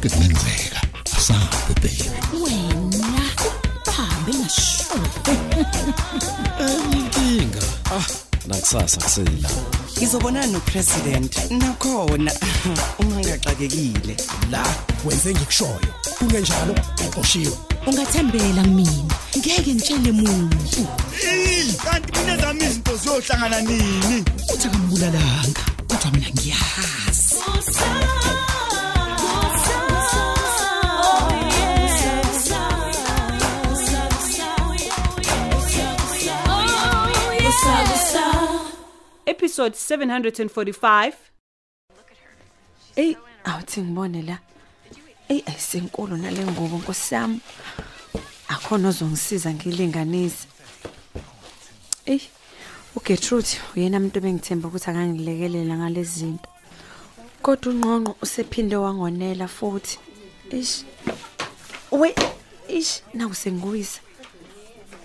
konke kungenzeka asabe baby wena hambe ngasho inkinga ah nakusasa kusela ngizobonana nopresident nakhona. Ungangaxakekile la wenze ngikushoyo. Kungenjalo uqoshiwe. Ungathembela mina. Ngeke ngitshele muntu. Kanti mina zami izinto ziyohlangana nini? Uthi akambulalanga kodwa mina ngiyahazi episode 745 Ey, awuthi ngibone la. Ey, ayisenkulu nale ngubo Nkosi yami. Akhona ozongisiza ngilinganise. Ey, uGertrude uyena umuntu bengithemba ukuthi akangilekelela ngalezi zinto. Kodwa ungqonqo usephinde wangonela futhi. Ish. We, ish, nawu sengiwisa.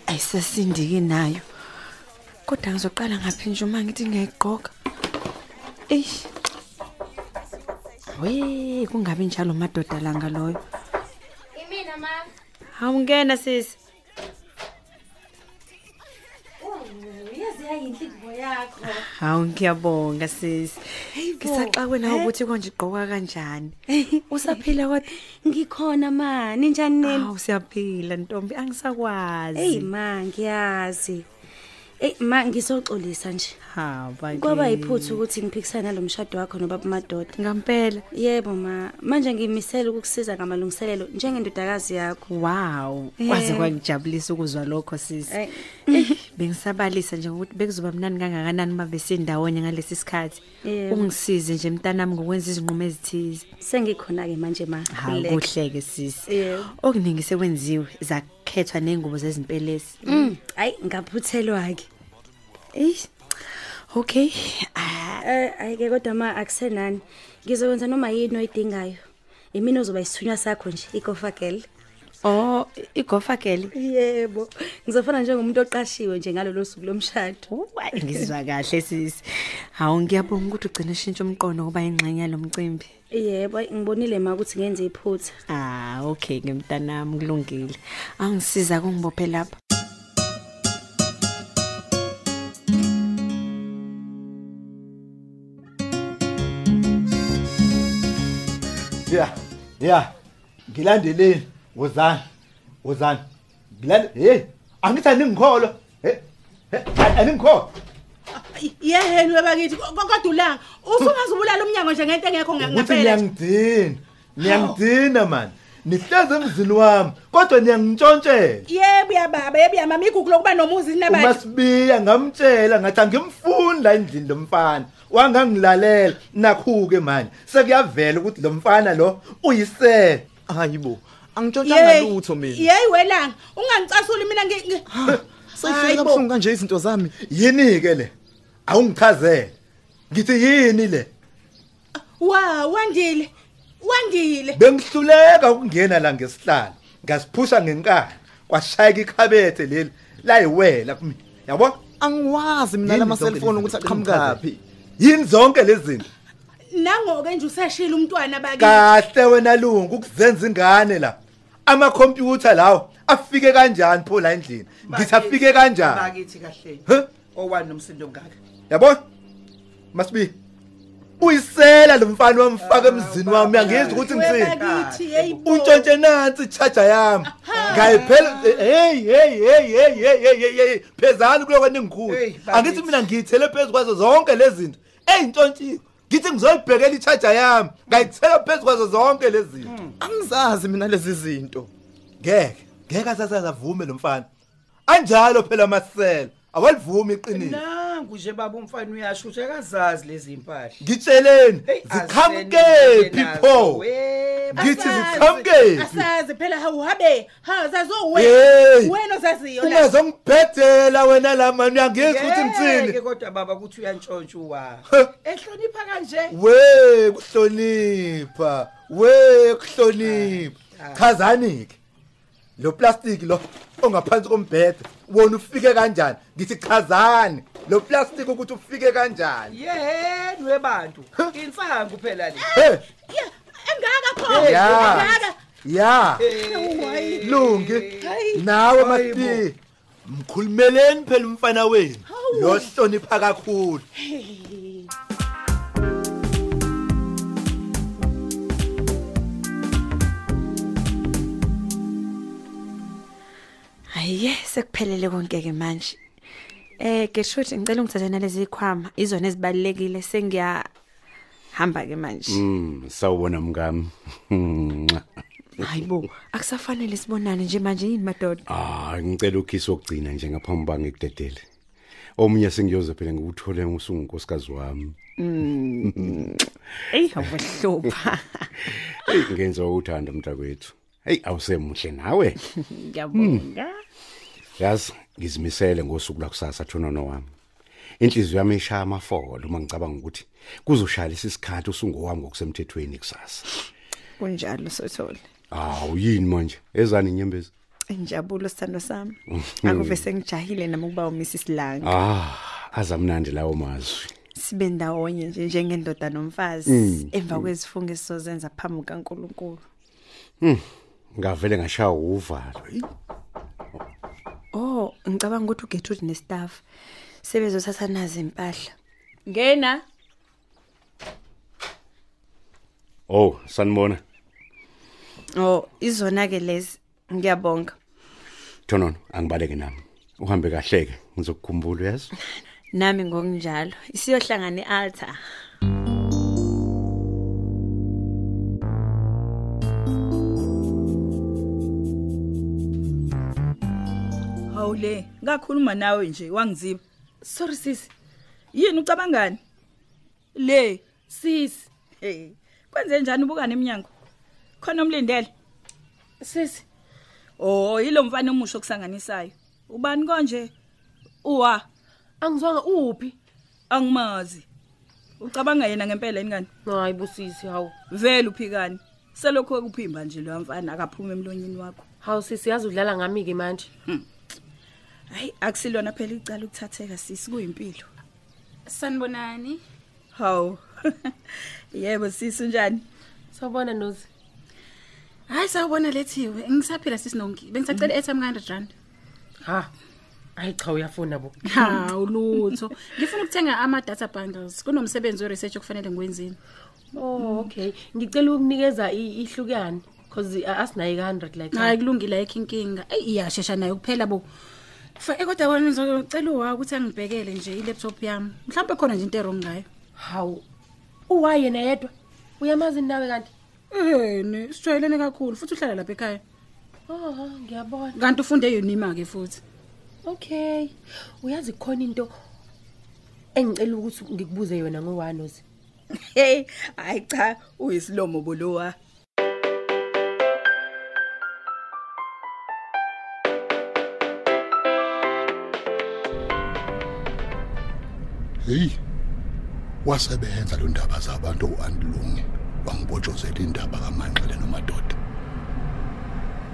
Ayisasindiki nayo. Kodwa ngizoqala ngaphi nje uma ngithi ngiyayigqoka. Eish. We, kungabi njalo madoda langa loyo. Imina mama. Awungena sisi. Uyazi yayinhliziyo yakho. Hawu ngiyabonga sisi. Ngisaxakwe nawe ukuthi konje igqoka kanjani. Usaphila kodwa? Ngikhona ma, ninjani nini? Hawu siyaphila ntombi angisakwazi. Hey ma, ngiyazi. Ey ma ngisoxolisa nje. Ha, bakithi. Kwaba yiphutha ukuthi ngiphikisana nalomshado wakho nobaba madoda. Ngampela. Yebo ma, manje ngimisela ukukusiza ngamalungiselelo njengendodakazi yakho. Wow, Eh. kwaze kwangijabulisa ukuzwa lokho sisi. Bengisabalisa nje ukuthi bekuzoba mnandi kangakanani uma besindawonye ngalesi sikhathi. Ungisize nje mntanami ngokwenza izinqumo ezithize. Sengikhona ke manje ma. Khululeka. kuhleke sisi. Okuningi sekwenziwe zakhethwa nengubo zezimpelesi. Mm, ay ngaphuthelwa ke. Eish. Okay. Eh ayike kodwa ma akusenani. Ngizokwenza noma yini oyidingayo. Imini ozoba isithunywa sakho nje, ikofa girl. Oh, igofa kele. Yebo. Ngizofana njengomuntu oqashiwe nje ngalolu suku lomshado. Hayi ngizwa kahle sisi. Hawu ngiyabonga ukuthi ugcine ushintsha umqondo kuba ingxenye yalomcimbi. Yebo, ay, ngibonile ma ukuthi ngenze iphutha. Ah, okay ngemntanami kulungile. Angisiza kungibophe lapha. ya ya ngilandeleni wozani wozani ngilande hey angithi aningikholo. Hey aningikholo. Yeheni webakithi ko- kodwa ulanga. Usungazibulala umnyango nje ngento engekho ngaphela niyangidina niyangidina man. Nihleze emzini wami kodwa niyangintshontshela yebo yababa yebo yamama igugu lokuba nomuzi nabantu umasibiya ngamtshela ngathi angimfuni la endlini lo mfana. Wangangilalela nakhuke manje sekuyavela ukuthi lo mfana lo uyisela hayibo angitshontshanga lutho mina yeyi welanga ungangicasuli mina ngi- sayifika kabuhlungu kanje izinto zami. Yini ke le? Awungichazele ngithi yini le? Wa wandile wandile. Bengihluleka ukungena la ngesihlalo. Ngasiphusha ngenkani. Kwashayeka ikhabethe leli. Layiwela kumina yabo? Angiwazi mina zonke cellphone ukuthi zinto? aqhamukaphi yini zonke lezi zinto? Nangoke nje useshila umntwana bakithi. Kahle wena lungu ukuzenza ingane la. amakhompyutha lawo afike kanjani pho la endlini? Ngithi afike kanjani? bakithi kahle. Huh? owani nomsindo ngaka yabona masibi uyisela lo mfana wamfaka emzini wami. Ah, Angizwa ukuthi ngitsini untshontshe nansi charge yami. Ngayiphela hey hey hey hey hey hey phezani kulo kweningikhulu angithi mina ngiyithele phezulu kwazo zonke lezi zinto. Eyintshontshiwe ngithi ngizoyibhekela ichaja yami. Ngayithela phezulu kwazo zonke lezi zinto. Angizazi mina lezi zinto. Ngeke ngeke asasavume lo mfana. Anjalo phela amasela awalivumi iqiniso nangu nje baba umfana uyasho ukuthi akazazi lezi impahla ngitsheleni. Hey, ziqhamukephi azenze pho? we- ngithi Asazi, ziqhamukephi asazi phela hawu habe. Ha zazo wena wena ozaziyo la ungazongibhedela wena la mani uyangizwa ukuthi Ngeke ngitsini kodwa baba ukuthi uyantshontsha uwa ehlonipha kanje. We kuhlonipha. We kuhlonipha. Chazani ke lo plastic lo ongaphansi kombhede wona ufike kanjani? Ngithi chazani lo plastic ukuthi ufike kanjani? Yeheni webantu insangu phela le. Hey Ya, engaka. Ya. Ya lungi nawe masti mkhulumeleni phela umfana wenu lo hlonipha kakhulu. Hayiye sekuphelele konke ke manje. Eh Gertrude ngicela ungithathe nalezi ikhwama izona ezibalekile sengiya hamba ke manje. Mm, sawubona mngami. Mwah. Hayibo akusafanele sibonane nje manje yini madoda. Ah, ngicela ukhisi okugcina nje ngaphambi ba ngikudedele. Omunye sengiyoze phela ngikuthole ngusungunkosikazi wami. Mm. Ey awuhlupha. Hey, ngenza ukuthanda mntakwethu. Hey, awusemuhle nawe. Ngiyabonga. Yazi, ngizimisele ngosuku lakusasa thonono wami. Inhliziyo yami ishaya amafolo uma ngicabanga ukuthi kuzoshaya isikhathi usungowami ngokusemthethweni kusasa. Kunjalo sothole. Ah, uyini manje? Ezani inyembezi? Injabulo sithando sami. Akuve sengijahile nami ukuba uMrs Langa. Ah, azamnandi lawo mazwi. Sibe ndawonye nje njengendoda nomfazi Mm. emva kwezifungo esizozenza phambi kaNkuluNkulu. Hmm. Ngavele ngashaya uvalo. Oh, ngicabanga ukuthi uGertrude nestaff sebezothatha nazi impahla. Ngena. Oh, sanibona. Oh, izona ke lezi. Ngiyabonga. Thonono, angibaleke nami. Uhambe kahleke, ngizokukhumbula yazi. Nami ngokunjalo. Isiyohlangana ealtar. Hawule, ngakhuluma nawe nje wangiziba. Sorry sisi. Yini ucabangani? Le, sisi. Hey, kwenze njani ubuka neminyango? Khona umlindele. Sisi. Oh, yilo mfana omusho okusanganisayo. Ubani konje? Uwa. Angizwanga uphi? Angimazi. Ucabanga yena ngempela yini ngani? Hayi busisi hawu. Vele uphikani. Selokho kuphimba nje lo mfana akaphuma emlonyeni wakho. Hawu sisi yazi udlala ngami ke manje. Hayi akusilona phela icala ukuthatheka sisi kuyimpilo. Sanibonani. Hawu. Yebo sisi unjani? Sawubona Nozi. Hayi sawubona lethiwe. Ngisaphila sisi Nonki. Bengisacela airtime ka100 rand. Ha. Hayi cha uyafuna bo. Ha ulutho. Ngifuna ukuthenga ama data bundles. Kunomsebenzi we research okufanele ngiwenzini. Oh okay. Ngicela ukunikeza i- ihlukane because asinayi ka100 like. Hayi kulungile ayikho inkinga. Ey iyashesha nayo kuphela bo. Fa kodwa wena ngizocela uwa ukuthi angibhekele nje ilaptop yami. Mhlawumbe khona nje into errong ngayo. Hawu. Uwaye na yedwa. Uyamazi nawe kanti? Eh, ne sijwayelene kakhulu futhi uhlala lapha ekhaya. Oh, ngiyabona. Kanti ufunde yonima ke futhi. Okay. Uyazi khona into engicela ukuthi ngikubuze yona ngowanozi. Hey, hayi cha, uyisilomo bolowa. Hey wasebenza lo ndaba zabantu uandlunge wangibotshozela indaba kamanxele nomadoda.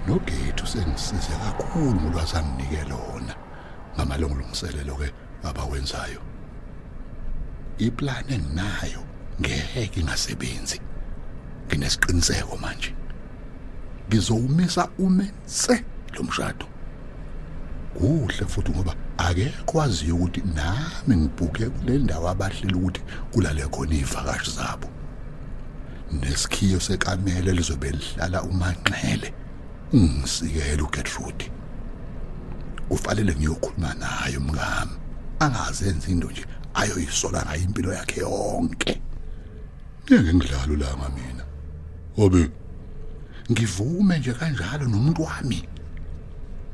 Nogethu sengisize kakhulu ngolwazi anginike lona ngamalungilungiselelo ke abawenzayo. Iplan enginayo ngeke ingasebenzi nginesiqiniseko manje. Ngizowumisa umense lo mshado. Kuhle futhi ngoba akekho waziyo ukuthi nami ngibhuke kule ndawo abahlela ukuthi kulale khona ivakashi zabo. Nesikhiyo sekamele lizobe lihlala umanxele. Ungisikele uGertrude kufanele ngiyokhuluma naye umngami angazenza into nje ayoyisola ngayo impilo yakhe yonke. Ngeke ngidlalo la ngamina obe ngivume nje kanjalo nomuntu wami.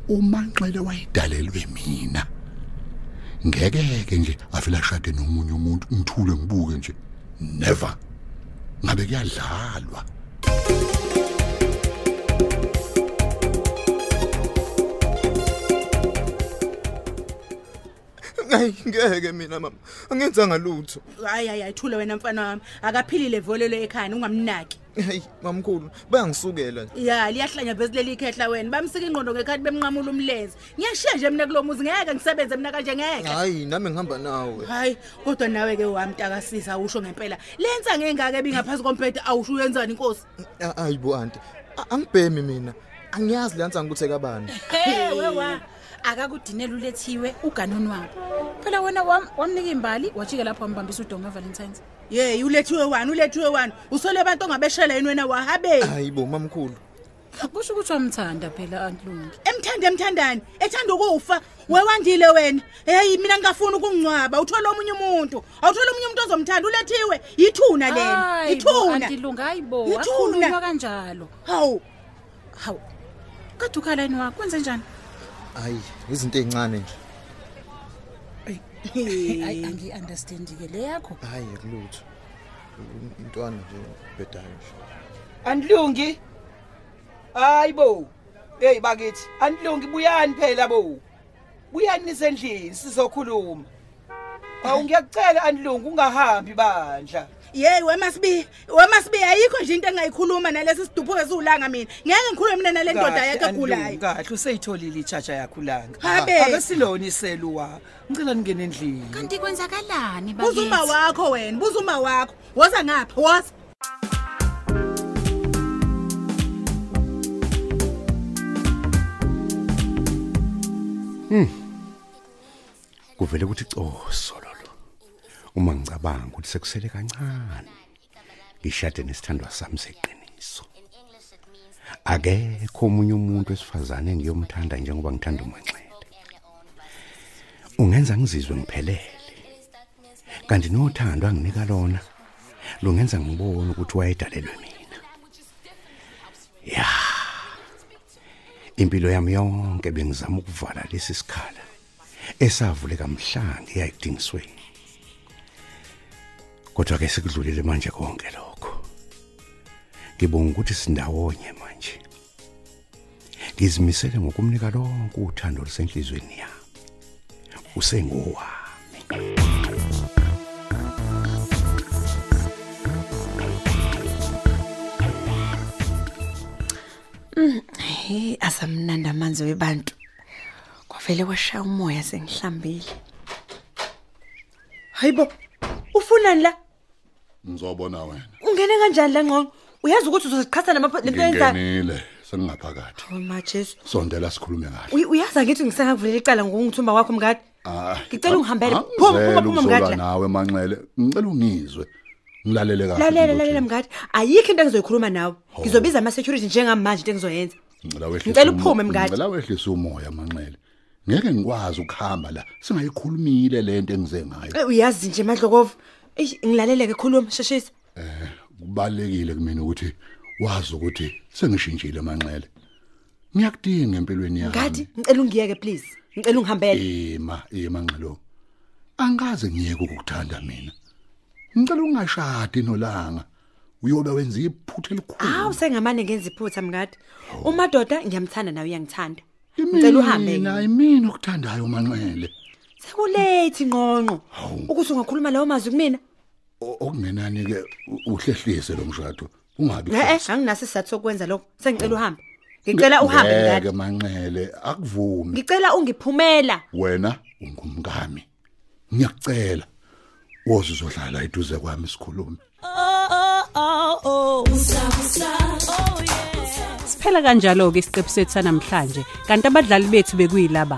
Umanxele wayidalelwe mina. Ngeke ke nje avela shade nomunye umuntu ngithule ngibuke nje. Never. Ngabe kuyadlalwa? hayi ngeke mina mama angenzanga lutho hayi hayi ayithule wena mfana wami. Akaphilile volelo ekhaya ungamnaki hayi mamkhulu bayangisukela nje. Ya liyahlanya besileli ikhehla wena. Bamsika ingqondo ngekhathi bemnqamula umlenze. Ngiyashiya nje mina kulo muzi ngeke ngisebenze mina kanje ngeke. Hayi nami ngihamba nawe. Hayi kodwa nawe ke wamtakasisa awusho ngempela. Lenza ngengake bingaphansi komphethe awusho uyenzani inkosi A- hayi bo anti A- angibhemi mina. Angiyazi lanza ngikuthe kabani. Hey wewa akakudinela ulethiwe uganoni wabo. Phela wena wam- wamnika imbali wajike lapho wambambisa udonga valentines. Ye ulethiwe wani ulethiwe wani usole abantu ongabeshela yini wena wahabe? Hayi bo mamkhulu. Kusho ukuthi wamthanda phela antlungi emthanda emthandani. Ethanda ukufa. Wewandile wena. Heyi mina ngingafuni ukungcwaba. Uthola omunye umuntu. Awuthola omunye umuntu ozomthanda. Ulethiwe. Yithuna lena. Yithuna. Antilunga hayibo Yithuna. akhulunywa kanjalo. Hawu. Hawu. Kade ukhalani wakho? Kwenze njani? Hayi izinto ezincane nje. Hayi angi-understandi ke le yakho hayi akulutho umntwana nje bedayo nje Anilungi. Hayibo. Hey bakithi, anilungi buyani phela bo. Buyani nisendlini sizokhuluma. Awu ngiyakucela anilungi ungahambi bandla. Yeyi wemasibi wemasibi ayikho nje into engayikhuluma nalesi sidupho esiwulanga mina ngeke ngikhulume mina nale ndoda yakhe egulayo Kahle useyitholile ichacha yakho langa. Habe. Ake silona iseluwa. Ngicela ningene endlini. kanti kwenzakalani buza uma wakho wena buza uma wakho woza ngapha woza Hmm. Kuvele ukuthi coso. Uma ngicabanga ukuthi sekusele kancane. Ngishade nesithandwa sami seqiniso. Akekho omunye umuntu wesifazane ngiyomthanda njengoba ngithanda umanxele. Ungenza ngizizwe ngiphelele. Kanti nothando anginika lona lungenza ngibone ukuthi wayedalelwe mina. Ya. Impilo yami yonke bengizama ukuvala lesi sikhala esavuleka mhlanga eyayidingisweni. Kodwa ke sekudlulile manje konke lokho. Ngibonga ukuthi sindawonye manje. Ngizimisele ngokumnika lonke uthando lusenhlizweni yami. Usengowami. Mm, hey asamnanda amanzi webantu. Kwavele kwashaya umoya sengihlambile. Hayibo. Ufunani la? Ngizobona wena. Ungene kanjani la ngqondo? Uyazi ukuthi uzoziqhatha namapho lento yenza. Ngingenile sengingaphakathi. Oh ma Jesu. Sondela sikhulume kahle. Uy- Uyazi ngithi ngisengavulela icala ngokungithumba kwakho mngadi. Ah. Ngicela ungihambele. Phuma phuma phuma mngadi. Ngizolwa nawe manxele. Ngicela ungizwe. Ngilalele kahle. Lalela lalela mngadi. Ayikho into engizoyikhuluma nawe. Ngizobiza ama security njengamanje into engizoyenza. Ngicela wehlise. Ngicela umo- uphume, mngadi. Ngicela wehlise umoya manxele. Ngeke ngikwazi ukuhamba la. Singayikhulumile lento engize ngayo. Eh, Uyazi nje madlokovu. Ey ngilaleleke khuluma sheshisa. Kubalekile kumina ukuthi wazi ukuthi sengishintshile manxele. Ngiyakudinga empilweni yami. Ngadi ngicela ungiyeke please. Ngicela ungihambele. Ema, ema nxelo. Angaze ngiyeke ukukuthanda mina. Ngicela ungashadi nolanga. Uyobe wenza iphutha elikhulu. Hawu sengamane ngenza iphutha mngadi. Umadoda ngiyamthanda nawe uyangithanda. Ngicela uhambe. Mina yimina okuthandayo manxele. Sekulate ngqonqo. Ukuthi ungakhuluma lawo mazwi kumina. O- Okungenani ke uhlehlise lo mshado. Ungabi. Eh eh anginaso isizathu sokwenza lokho. Sengicela uhambe. Ngicela uhambe Ngeke ngadi. manxele akuvumi. Ngicela ungiphumela. Wena ungumkami. Ngiyakucela. Woza uzodlala eduze kwami sikhulume. Siphela kanjalo ke isiqephu sethu sanamhlanje kanti abadlali bethu bekuyilaba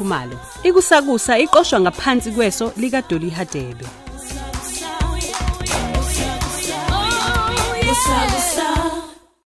khumalo. Ikusakusa iqoshwa ngaphansi kweso lika Dolly Hadebe.